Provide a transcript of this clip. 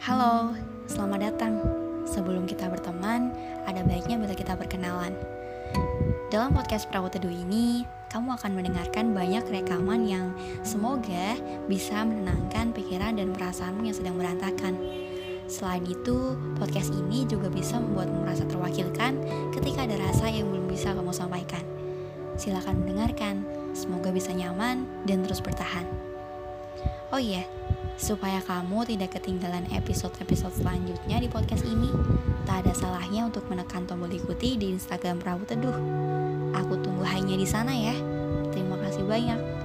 Halo, selamat datang. Sebelum kita berteman, ada baiknya bila kita berkenalan. Dalam podcast Perahu Teduh ini, kamu akan mendengarkan banyak rekaman yang semoga bisa menenangkan pikiran dan perasaanmu yang sedang berantakan. Selain itu, podcast ini juga bisa membuatmu merasa terwakilkan ketika ada rasa yang belum bisa kamu sampaikan. Silakan mendengarkan, semoga bisa nyaman dan terus bertahan. Oh iya, supaya kamu tidak ketinggalan episode-episode selanjutnya di podcast ini, tak ada salahnya untuk menekan tombol ikuti di Instagram Perahu Teduh. Aku tunggu hanya di sana ya. Terima kasih banyak.